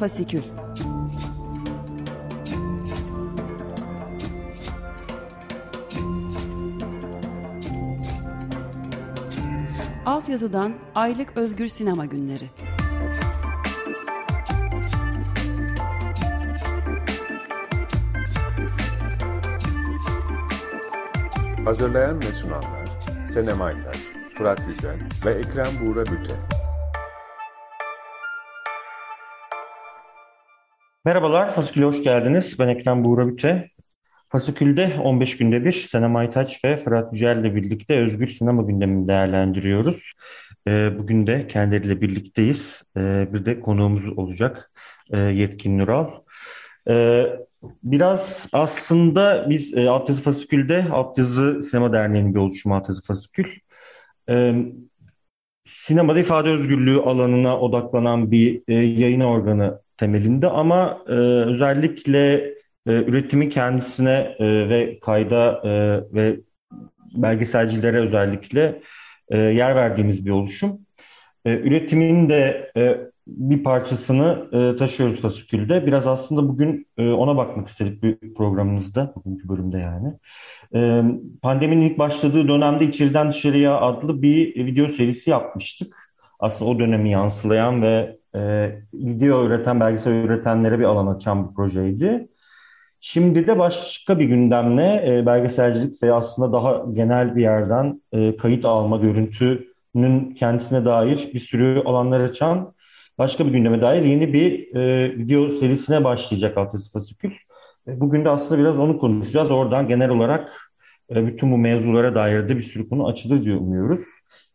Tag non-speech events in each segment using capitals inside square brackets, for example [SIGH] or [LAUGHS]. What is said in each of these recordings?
Fasikül Altyazıdan Aylık Özgür Sinema Günleri Hazırlayan ve sunanlar Senem Aytaç, Fırat Yücel ve Ekrem Buğra Büte. Merhabalar, Fasikül'e hoş geldiniz. Ben Ekrem Buğra Büte. Fasikül'de 15 günde bir Senem Aytaç ve Fırat Yücel ile birlikte özgür sinema gündemini değerlendiriyoruz. Ee, bugün de kendileriyle birlikteyiz. Ee, bir de konuğumuz olacak ee, Yetkin Nural. Ee, biraz aslında biz e, Altyazı Fasikül'de Altyazı Sinema Derneği'nin bir oluşumu Altyazı Fasikül. Sinemada ifade özgürlüğü alanına odaklanan bir e, yayın organı temelinde ama e, özellikle e, üretimin kendisine e, ve kayda e, ve belgeselcilere özellikle e, yer verdiğimiz bir oluşum. E, üretimin de e, bir parçasını e, taşıyoruz fasikülde. Biraz aslında bugün e, ona bakmak istedik bir programımızda, bugünkü bölümde yani. E, pandeminin ilk başladığı dönemde İçeriden Dışarıya adlı bir video serisi yapmıştık. Aslında o dönemi yansılayan ve e, video üreten, belgesel üretenlere bir alan açan bir projeydi. Şimdi de başka bir gündemle e, belgeselcilik ve aslında daha genel bir yerden e, kayıt alma, görüntünün kendisine dair bir sürü alanlar açan başka bir gündeme dair yeni bir e, video serisine başlayacak Altyazı Fasikül. E, bugün de aslında biraz onu konuşacağız. Oradan genel olarak e, bütün bu mevzulara dair de bir sürü konu açılır diye umuyoruz.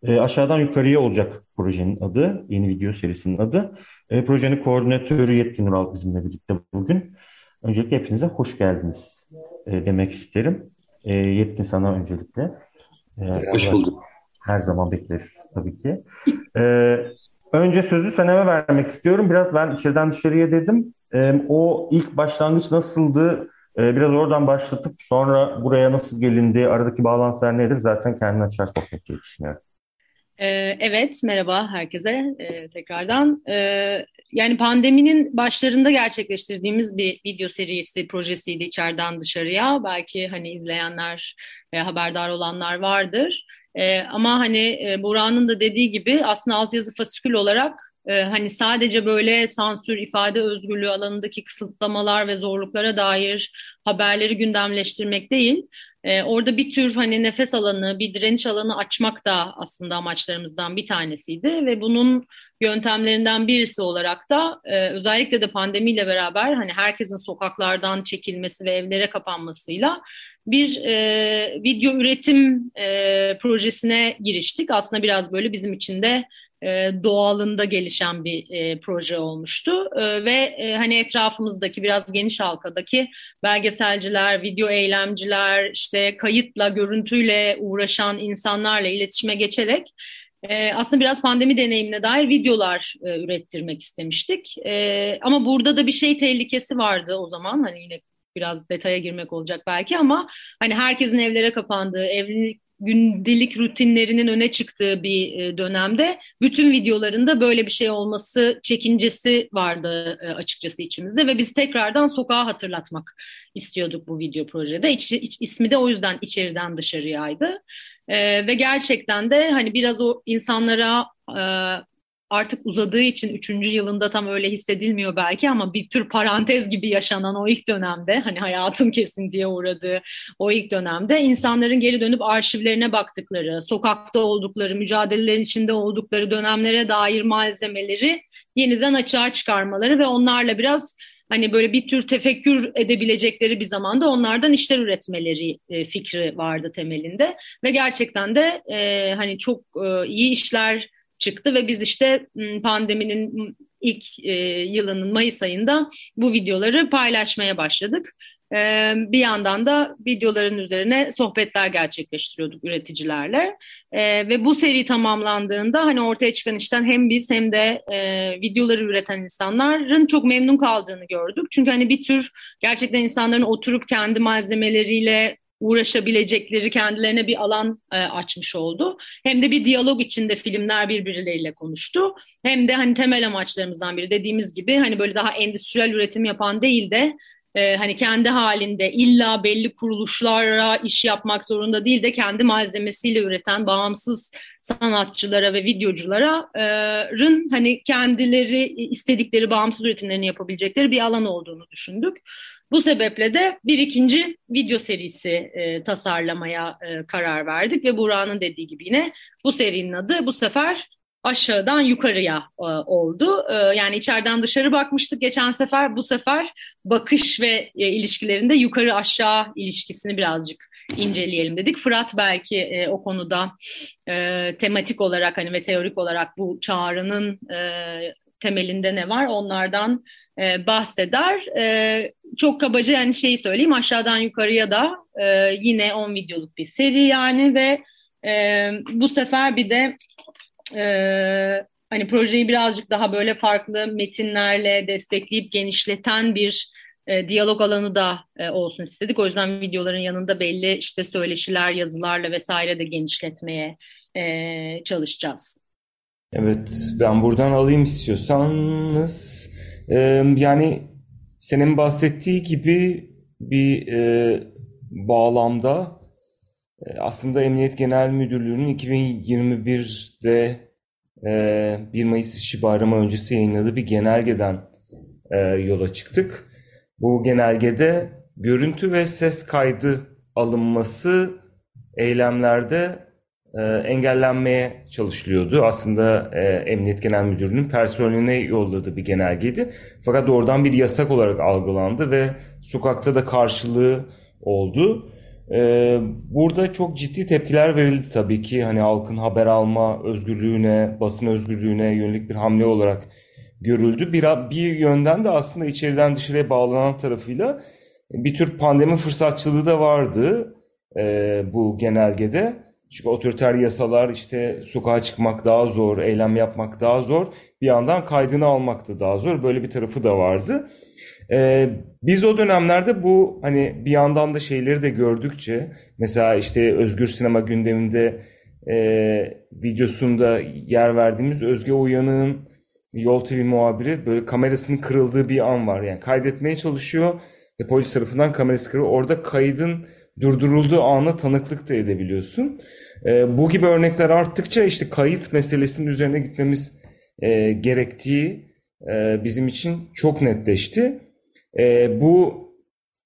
E, aşağıdan yukarıya olacak projenin adı, yeni video serisinin adı. E, projenin koordinatörü Yetkin Ural bizimle birlikte bugün. Öncelikle hepinize hoş geldiniz e, demek isterim. E, Yetkin sana öncelikle. E, hoş bulduk. Her zaman bekleriz tabii ki. E, önce sözü Senem'e vermek istiyorum. Biraz ben içeriden dışarıya dedim. E, o ilk başlangıç nasıldı? E, biraz oradan başlatıp sonra buraya nasıl gelindi, aradaki bağlantılar nedir? Zaten kendini açar sohbet diye düşünüyorum. Evet, merhaba herkese e, tekrardan. E, yani pandeminin başlarında gerçekleştirdiğimiz bir video serisi projesiydi içeriden dışarıya. Belki hani izleyenler ve haberdar olanlar vardır. Ama hani e, Burak'ın da dediği gibi aslında altyazı fasikül olarak e, hani sadece böyle sansür, ifade özgürlüğü alanındaki kısıtlamalar ve zorluklara dair haberleri gündemleştirmek değil, ee, orada bir tür hani nefes alanı, bir direniş alanı açmak da aslında amaçlarımızdan bir tanesiydi ve bunun yöntemlerinden birisi olarak da e, özellikle de pandemiyle beraber hani herkesin sokaklardan çekilmesi ve evlere kapanmasıyla bir e, video üretim e, projesine giriştik. Aslında biraz böyle bizim için de e, doğalında gelişen bir e, proje olmuştu e, ve e, hani etrafımızdaki biraz geniş halkadaki belgeselciler, video eylemciler, işte kayıtla, görüntüyle uğraşan insanlarla iletişime geçerek e, aslında biraz pandemi deneyimine dair videolar e, ürettirmek istemiştik. E, ama burada da bir şey tehlikesi vardı o zaman hani yine biraz detaya girmek olacak belki ama hani herkesin evlere kapandığı, evlilik gündelik rutinlerinin öne çıktığı bir e, dönemde bütün videolarında böyle bir şey olması çekincesi vardı e, açıkçası içimizde ve biz tekrardan sokağa hatırlatmak istiyorduk bu video projede. İç, iç, ismi de o yüzden içeriden dışarıyaydı. Ee, ve gerçekten de hani biraz o insanlara e, artık uzadığı için üçüncü yılında tam öyle hissedilmiyor belki ama bir tür parantez gibi yaşanan o ilk dönemde hani hayatın kesintiye uğradığı o ilk dönemde insanların geri dönüp arşivlerine baktıkları, sokakta oldukları, mücadelelerin içinde oldukları dönemlere dair malzemeleri yeniden açığa çıkarmaları ve onlarla biraz hani böyle bir tür tefekkür edebilecekleri bir zamanda onlardan işler üretmeleri e, fikri vardı temelinde. Ve gerçekten de e, hani çok e, iyi işler çıktı ve biz işte pandeminin ilk e, yılının Mayıs ayında bu videoları paylaşmaya başladık. Bir yandan da videoların üzerine sohbetler gerçekleştiriyorduk üreticilerle ve bu seri tamamlandığında hani ortaya çıkan işten hem biz hem de videoları üreten insanların çok memnun kaldığını gördük. Çünkü hani bir tür gerçekten insanların oturup kendi malzemeleriyle uğraşabilecekleri kendilerine bir alan e, açmış oldu. Hem de bir diyalog içinde filmler birbirleriyle konuştu. Hem de hani temel amaçlarımızdan biri dediğimiz gibi hani böyle daha endüstriyel üretim yapan değil de e, hani kendi halinde illa belli kuruluşlara iş yapmak zorunda değil de kendi malzemesiyle üreten bağımsız sanatçılara ve videocuların hani kendileri istedikleri bağımsız üretimlerini yapabilecekleri bir alan olduğunu düşündük. Bu sebeple de bir ikinci video serisi e, tasarlamaya e, karar verdik ve Burak'ın dediği gibi yine bu serinin adı bu sefer aşağıdan yukarıya e, oldu. E, yani içeriden dışarı bakmıştık geçen sefer. Bu sefer bakış ve e, ilişkilerinde yukarı aşağı ilişkisini birazcık inceleyelim dedik. Fırat belki e, o konuda e, tematik olarak hani ve teorik olarak bu çağrının e, temelinde ne var onlardan e, bahseder. E, çok kabaca yani şeyi söyleyeyim aşağıdan yukarıya da e, yine 10 videoluk bir seri yani ve e, bu sefer bir de e, hani projeyi birazcık daha böyle farklı metinlerle destekleyip genişleten bir e, diyalog alanı da e, olsun istedik. O yüzden videoların yanında belli işte söyleşiler, yazılarla vesaire de genişletmeye e, çalışacağız. Evet, ben buradan alayım istiyorsanız. Ee, yani senin bahsettiği gibi bir e, bağlamda aslında Emniyet Genel Müdürlüğü'nün 2021'de e, 1 Mayıs İşçi Bayramı öncesi yayınladığı bir genelgeden e, yola çıktık. Bu genelgede görüntü ve ses kaydı alınması eylemlerde engellenmeye çalışılıyordu. Aslında e, Emniyet Genel Müdürlüğü'nün personeline yolladığı bir genelgeydi. Fakat oradan bir yasak olarak algılandı ve sokakta da karşılığı oldu. E, burada çok ciddi tepkiler verildi tabii ki. Hani halkın haber alma özgürlüğüne, basın özgürlüğüne yönelik bir hamle olarak görüldü. Bir, bir yönden de aslında içeriden dışarıya bağlanan tarafıyla bir tür pandemi fırsatçılığı da vardı e, bu genelgede. Çünkü otoriter yasalar işte sokağa çıkmak daha zor, eylem yapmak daha zor. Bir yandan kaydını almak da daha zor. Böyle bir tarafı da vardı. Ee, biz o dönemlerde bu hani bir yandan da şeyleri de gördükçe mesela işte Özgür Sinema gündeminde e, videosunda yer verdiğimiz Özge Uyanık'ın Yol TV muhabiri böyle kamerasının kırıldığı bir an var. Yani kaydetmeye çalışıyor ve polis tarafından kamerası kırıyor. Orada kaydın durdurulduğu ana tanıklık da edebiliyorsun. E, bu gibi örnekler arttıkça işte kayıt meselesinin üzerine gitmemiz e, gerektiği e, bizim için çok netleşti. E, bu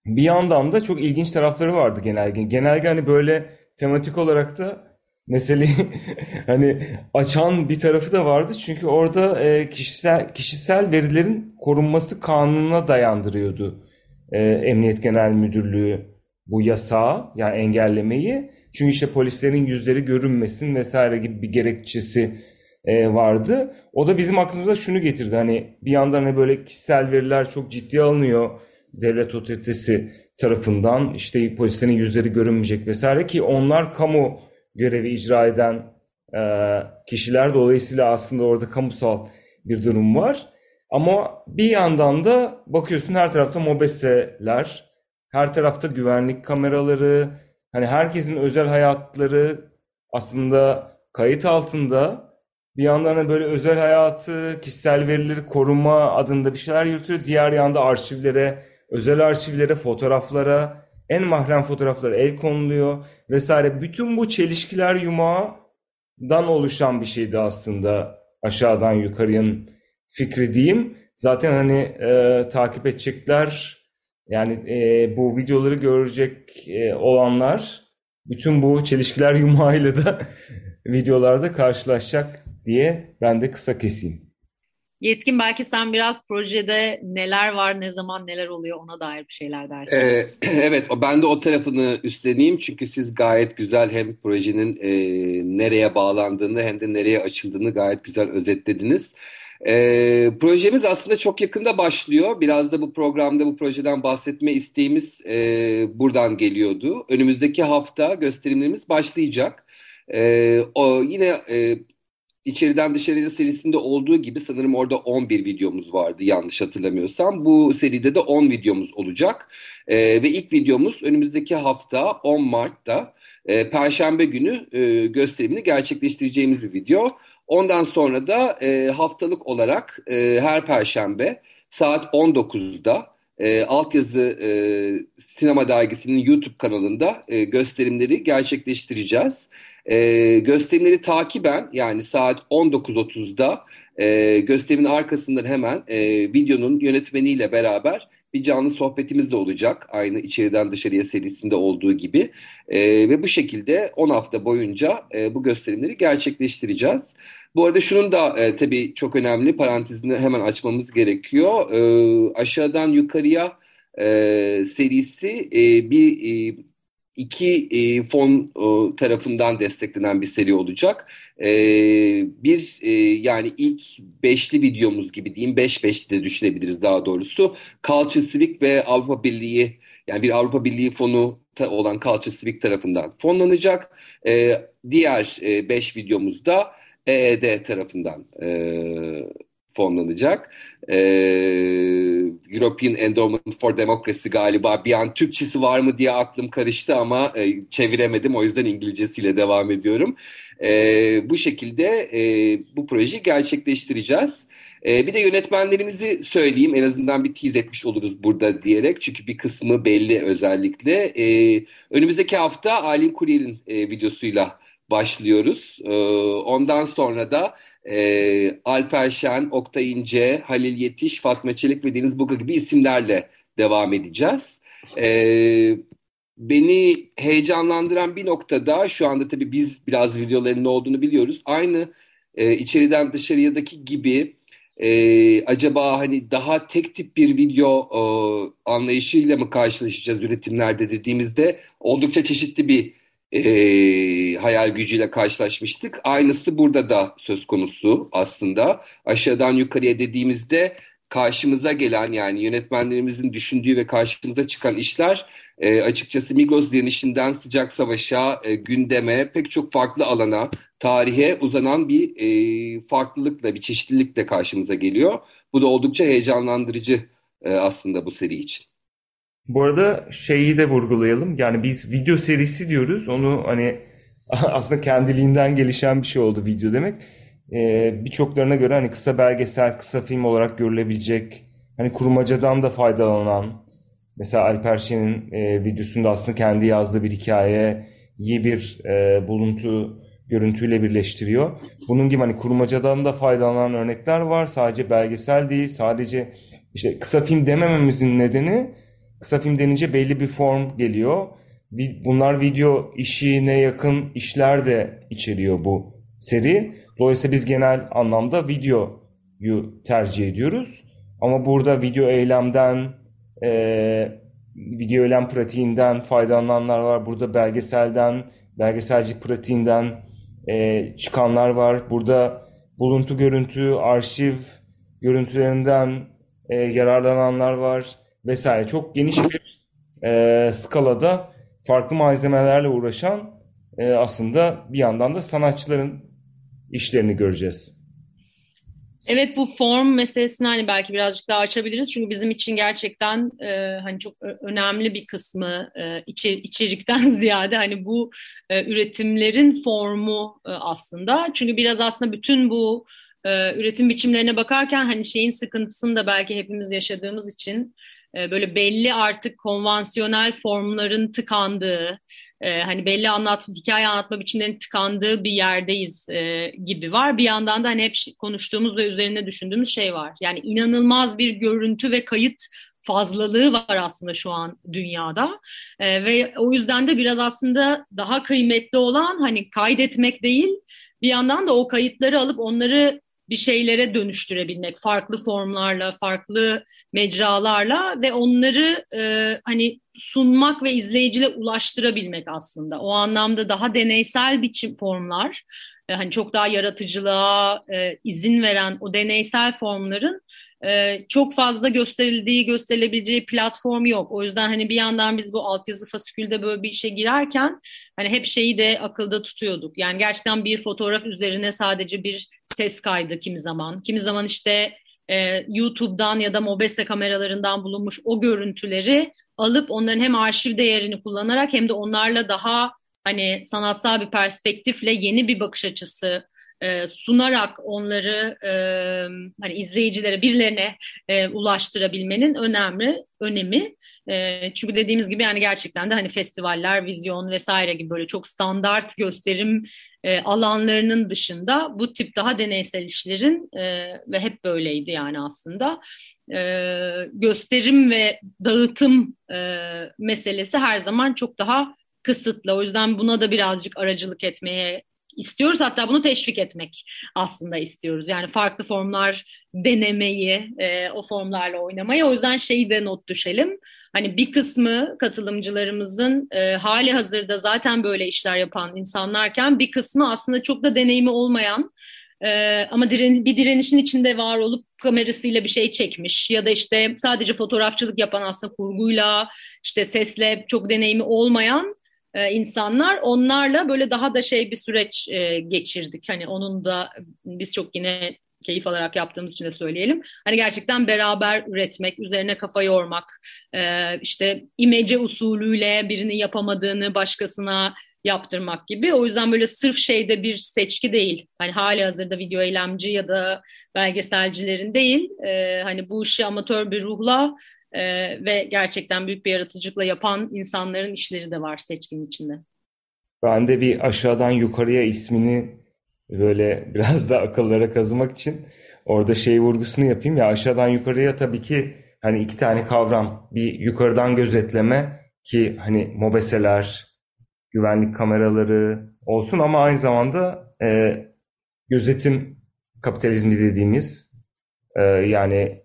bir yandan da çok ilginç tarafları vardı genelge. Genelge hani böyle tematik olarak da meseleyi [LAUGHS] hani açan bir tarafı da vardı. Çünkü orada e, kişisel kişisel verilerin korunması kanununa dayandırıyordu e, Emniyet Genel Müdürlüğü bu yasağı yani engellemeyi. Çünkü işte polislerin yüzleri görünmesin vesaire gibi bir gerekçesi e, vardı. O da bizim aklımıza şunu getirdi. Hani bir yandan hani böyle kişisel veriler çok ciddi alınıyor devlet otoritesi tarafından. işte polislerin yüzleri görünmeyecek vesaire ki onlar kamu görevi icra eden e, kişiler dolayısıyla aslında orada kamusal bir durum var. Ama bir yandan da bakıyorsun her tarafta mobeseler, her tarafta güvenlik kameraları, hani herkesin özel hayatları aslında kayıt altında. Bir yandan da böyle özel hayatı, kişisel verileri koruma adında bir şeyler yürütüyor. Diğer yanda arşivlere, özel arşivlere, fotoğraflara, en mahrem fotoğraflara el konuluyor vesaire. Bütün bu çelişkiler yumağından oluşan bir şeydi aslında aşağıdan yukarıyanın fikri diyeyim. Zaten hani e, takip edecekler yani e, bu videoları görecek e, olanlar bütün bu çelişkiler [LAUGHS] yumağıyla da [LAUGHS] videolarda karşılaşacak diye ben de kısa keseyim. Yetkin belki sen biraz projede neler var, ne zaman neler oluyor ona dair bir şeyler dersin. Ee, [CLEARS THROAT] evet, ben de o tarafını üstleneyim çünkü siz gayet güzel hem projenin e, nereye bağlandığını hem de nereye açıldığını gayet güzel özetlediniz. E, projemiz aslında çok yakında başlıyor. Biraz da bu programda bu projeden bahsetme isteğimiz e, buradan geliyordu. Önümüzdeki hafta gösterimlerimiz başlayacak. E, o yine e, İçeriden Dışarıya serisinde olduğu gibi sanırım orada 11 videomuz vardı yanlış hatırlamıyorsam. Bu seride de 10 videomuz olacak. E, ve ilk videomuz önümüzdeki hafta 10 Mart'ta e, Perşembe günü e, gösterimini gerçekleştireceğimiz bir video. Ondan sonra da e, haftalık olarak e, her Perşembe saat 19'da e, altyazı e, sinema dergisinin YouTube kanalında e, gösterimleri gerçekleştireceğiz. E, gösterimleri takiben yani saat 19.30'da e, gösterimin arkasından hemen e, videonun yönetmeniyle beraber bir canlı sohbetimiz de olacak. Aynı içeriden dışarıya serisinde olduğu gibi. E, ve bu şekilde 10 hafta boyunca e, bu gösterimleri gerçekleştireceğiz. Bu arada şunun da e, tabii çok önemli parantezini hemen açmamız gerekiyor. E, aşağıdan yukarıya e, serisi e, bir e, iki e, fon e, tarafından desteklenen bir seri olacak. E, bir e, yani ilk beşli videomuz gibi diyeyim, beş beşli de düşünebiliriz daha doğrusu. Culture Civic ve Avrupa Birliği yani bir Avrupa Birliği fonu olan Culture Civic tarafından fonlanacak. E, diğer e, beş videomuzda EED tarafından e, fonlanacak. E, European Endowment for Democracy galiba bir an Türkçesi var mı diye aklım karıştı ama e, çeviremedim o yüzden İngilizcesiyle devam ediyorum. E, bu şekilde e, bu projeyi gerçekleştireceğiz. E, bir de yönetmenlerimizi söyleyeyim en azından bir tease etmiş oluruz burada diyerek çünkü bir kısmı belli özellikle. E, önümüzdeki hafta Alin Kuryer'in e, videosuyla başlıyoruz. E, ondan sonra da e, Alper Şen, Oktay İnce, Halil Yetiş, Fatma Çelik ve Deniz Buga gibi isimlerle devam edeceğiz. E, beni heyecanlandıran bir noktada şu anda tabii biz biraz videoların ne olduğunu biliyoruz. Aynı e, içeriden dışarıyadaki gibi e, acaba hani daha tek tip bir video e, anlayışıyla mı karşılaşacağız üretimlerde dediğimizde oldukça çeşitli bir e, hayal gücüyle karşılaşmıştık. Aynısı burada da söz konusu aslında. Aşağıdan yukarıya dediğimizde karşımıza gelen yani yönetmenlerimizin düşündüğü ve karşımıza çıkan işler e, açıkçası Migros direnişinden sıcak savaşa, e, gündeme, pek çok farklı alana, tarihe uzanan bir e, farklılıkla, bir çeşitlilikle karşımıza geliyor. Bu da oldukça heyecanlandırıcı e, aslında bu seri için. Bu arada şeyi de vurgulayalım. Yani biz video serisi diyoruz. Onu hani [LAUGHS] aslında kendiliğinden gelişen bir şey oldu video demek. Ee, Birçoklarına göre hani kısa belgesel, kısa film olarak görülebilecek, hani kurmacadan da faydalanan, mesela Alper Şen'in e, videosunda aslında kendi yazdığı bir hikaye, iyi bir e, buluntu görüntüyle birleştiriyor. Bunun gibi hani kurmacadan da faydalanan örnekler var. Sadece belgesel değil, sadece işte kısa film demememizin nedeni Kısa film denince belli bir form geliyor. Bunlar video işine yakın işler de içeriyor bu seri. Dolayısıyla biz genel anlamda videoyu tercih ediyoruz. Ama burada video eylemden, e, video eylem pratiğinden faydalananlar var. Burada belgeselden, belgeselci pratiğinden e, çıkanlar var. Burada buluntu görüntü, arşiv görüntülerinden e, yararlananlar var vesaire. Çok geniş bir e, skalada farklı malzemelerle uğraşan e, aslında bir yandan da sanatçıların işlerini göreceğiz. Evet bu form meselesini hani belki birazcık daha açabiliriz çünkü bizim için gerçekten e, hani çok önemli bir kısmı e, içer, içerikten [LAUGHS] ziyade hani bu e, üretimlerin formu e, aslında çünkü biraz aslında bütün bu e, üretim biçimlerine bakarken hani şeyin sıkıntısını da belki hepimiz yaşadığımız için e, böyle belli artık konvansiyonel formların tıkandığı, e, hani belli anlat hikaye anlatma biçimlerinin tıkandığı bir yerdeyiz e, gibi var. Bir yandan da hani hep konuştuğumuz ve üzerine düşündüğümüz şey var. Yani inanılmaz bir görüntü ve kayıt fazlalığı var aslında şu an dünyada e, ve o yüzden de biraz aslında daha kıymetli olan hani kaydetmek değil bir yandan da o kayıtları alıp onları bir şeylere dönüştürebilmek farklı formlarla, farklı mecralarla ve onları e, hani sunmak ve izleyicile ulaştırabilmek aslında. O anlamda daha deneysel biçim formlar, e, hani çok daha yaratıcılığa e, izin veren o deneysel formların e, çok fazla gösterildiği, gösterilebileceği platform yok. O yüzden hani bir yandan biz bu altyazı fasikülde böyle bir işe girerken hani hep şeyi de akılda tutuyorduk. Yani gerçekten bir fotoğraf üzerine sadece bir ses kaydı kimi zaman. Kimi zaman işte e, YouTube'dan ya da Mobese kameralarından bulunmuş o görüntüleri alıp onların hem arşiv değerini kullanarak hem de onlarla daha hani sanatsal bir perspektifle yeni bir bakış açısı e, sunarak onları e, hani izleyicilere birilerine e, ulaştırabilmenin önemli önemi. E, çünkü dediğimiz gibi yani gerçekten de hani festivaller, vizyon vesaire gibi böyle çok standart gösterim e, alanlarının dışında bu tip daha deneysel işlerin e, ve hep böyleydi yani aslında e, gösterim ve dağıtım e, meselesi her zaman çok daha kısıtlı. O yüzden buna da birazcık aracılık etmeye istiyoruz. Hatta bunu teşvik etmek aslında istiyoruz. Yani farklı formlar denemeyi, e, o formlarla oynamayı. O yüzden şeyi de not düşelim. Hani bir kısmı katılımcılarımızın e, hali hazırda zaten böyle işler yapan insanlarken bir kısmı aslında çok da deneyimi olmayan ee, ama diren, bir direnişin içinde var olup kamerasıyla bir şey çekmiş ya da işte sadece fotoğrafçılık yapan aslında kurguyla işte sesle çok deneyimi olmayan e, insanlar onlarla böyle daha da şey bir süreç e, geçirdik. Hani onun da biz çok yine keyif alarak yaptığımız için de söyleyelim. Hani gerçekten beraber üretmek, üzerine kafa yormak, e, işte imece usulüyle birini yapamadığını başkasına yaptırmak gibi. O yüzden böyle sırf şeyde bir seçki değil. Hani hali hazırda video eylemci ya da belgeselcilerin değil. E, hani bu işi amatör bir ruhla e, ve gerçekten büyük bir yaratıcılıkla yapan insanların işleri de var seçkinin içinde. Ben de bir aşağıdan yukarıya ismini böyle [LAUGHS] biraz da akıllara kazımak için orada şey vurgusunu yapayım ya aşağıdan yukarıya tabii ki hani iki tane kavram bir yukarıdan gözetleme ki hani mobeseler güvenlik kameraları olsun ama aynı zamanda e, gözetim kapitalizmi dediğimiz e, yani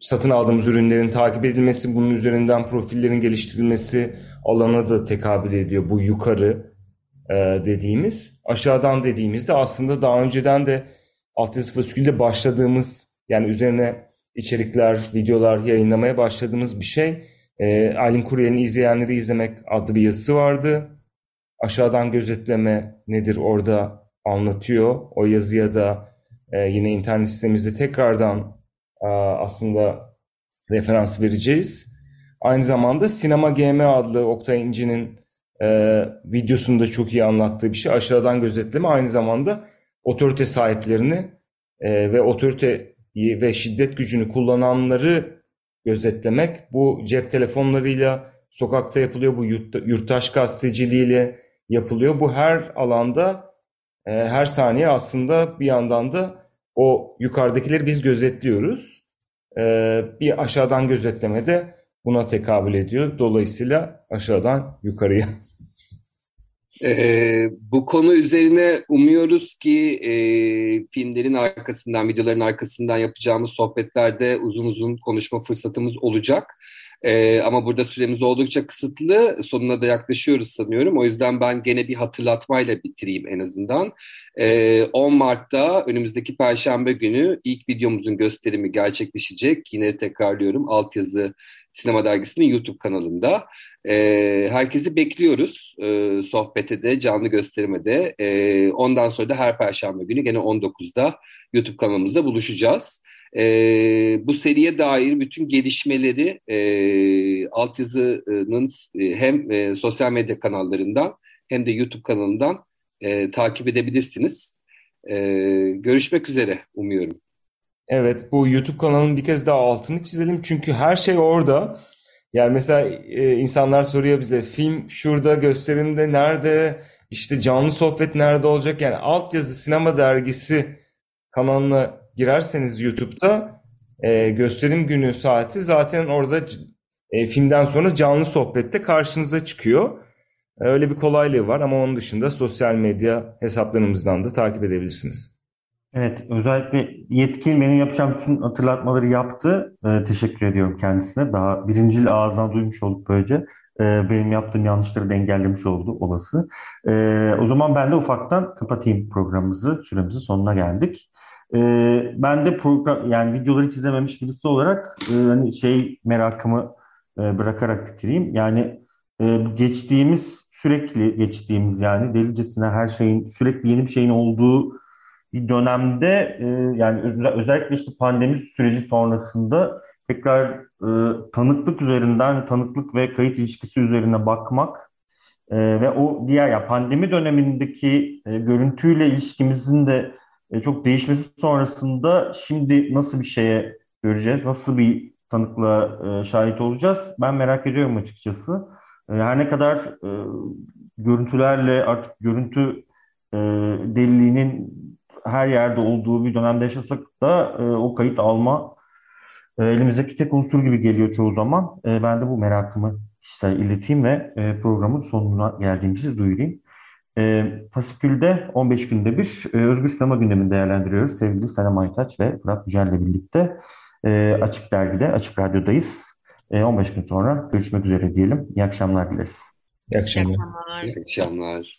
satın aldığımız ürünlerin takip edilmesi, bunun üzerinden profillerin geliştirilmesi alana da tekabül ediyor bu yukarı e, dediğimiz. Aşağıdan dediğimizde aslında daha önceden de altyazı fasikülde başladığımız yani üzerine içerikler, videolar yayınlamaya başladığımız bir şey. E, Aylin Kuryel'in izleyenleri izlemek adlı bir yazısı vardı. Aşağıdan gözetleme nedir orada anlatıyor. O yazıya da e, yine internet sitemizde tekrardan aslında referans vereceğiz. Aynı zamanda Sinema GM adlı Oktay İnci'nin e, videosunda çok iyi anlattığı bir şey. Aşağıdan gözetleme aynı zamanda otorite sahiplerini e, ve otorite ve şiddet gücünü kullananları gözetlemek. Bu cep telefonlarıyla sokakta yapılıyor, bu yurttaş gazeteciliğiyle yapılıyor. Bu her alanda e, her saniye aslında bir yandan da o yukarıdakileri biz gözetliyoruz. Ee, bir aşağıdan gözetleme de buna tekabül ediyor. Dolayısıyla aşağıdan yukarıya. [LAUGHS] Ee, bu konu üzerine umuyoruz ki e, filmlerin arkasından, videoların arkasından yapacağımız sohbetlerde uzun uzun konuşma fırsatımız olacak. E, ama burada süremiz oldukça kısıtlı. Sonuna da yaklaşıyoruz sanıyorum. O yüzden ben gene bir hatırlatmayla bitireyim en azından. E, 10 Mart'ta önümüzdeki Perşembe günü ilk videomuzun gösterimi gerçekleşecek. Yine tekrarlıyorum altyazı Sinema Dergisi'nin YouTube kanalında. E, herkesi bekliyoruz e, sohbete de, canlı gösterime de. E, ondan sonra da her Perşembe günü gene 19'da YouTube kanalımızda buluşacağız. E, bu seriye dair bütün gelişmeleri e, altyazının e, hem e, sosyal medya kanallarından hem de YouTube kanalından e, takip edebilirsiniz. E, görüşmek üzere umuyorum. Evet bu YouTube kanalının bir kez daha altını çizelim çünkü her şey orada. Yani mesela e, insanlar soruyor bize film şurada gösterimde nerede işte canlı sohbet nerede olacak yani altyazı sinema dergisi kanalına girerseniz YouTube'da e, gösterim günü saati zaten orada e, filmden sonra canlı sohbette karşınıza çıkıyor. E, öyle bir kolaylığı var ama onun dışında sosyal medya hesaplarımızdan da takip edebilirsiniz. Evet, özellikle yetkin benim yapacağım bütün hatırlatmaları yaptı. Ee, teşekkür ediyorum kendisine. Daha birincil ağızdan duymuş olduk böylece. Ee, benim yaptığım yanlışları da engellemiş oldu olası. Ee, o zaman ben de ufaktan kapatayım programımızı. Süremizin sonuna geldik. E, ben de program yani videoları hiç izlememiş birisi olarak e, hani şey merakımı e, bırakarak bitireyim. Yani e, geçtiğimiz sürekli geçtiğimiz yani delicesine her şeyin sürekli yeni bir şeyin olduğu bir dönemde e, yani öz- özellikle işte pandemi süreci sonrasında tekrar e, tanıklık üzerinden tanıklık ve kayıt ilişkisi üzerine bakmak e, ve o diğer ya pandemi dönemindeki e, görüntüyle ilişkimizin de e, çok değişmesi sonrasında şimdi nasıl bir şeye göreceğiz, nasıl bir tanıklığa e, şahit olacağız? Ben merak ediyorum açıkçası. E, her ne kadar e, görüntülerle artık görüntü e, deliliğinin her yerde olduğu bir dönemde yaşasak da e, o kayıt alma e, elimizdeki tek unsur gibi geliyor çoğu zaman. E, ben de bu merakımı kişisel ileteyim ve e, programın sonuna geldiğimizi duyurayım. E, Fasikül'de 15 günde bir e, Özgür Sinema gündemini değerlendiriyoruz. Sevgili Senem Aytaç ve Fırat Yücel'le birlikte e, Açık Dergi'de, Açık Radyo'dayız. E, 15 gün sonra görüşmek üzere diyelim. İyi akşamlar dileriz. İyi İyi akşamlar. akşamlar. İyi akşamlar.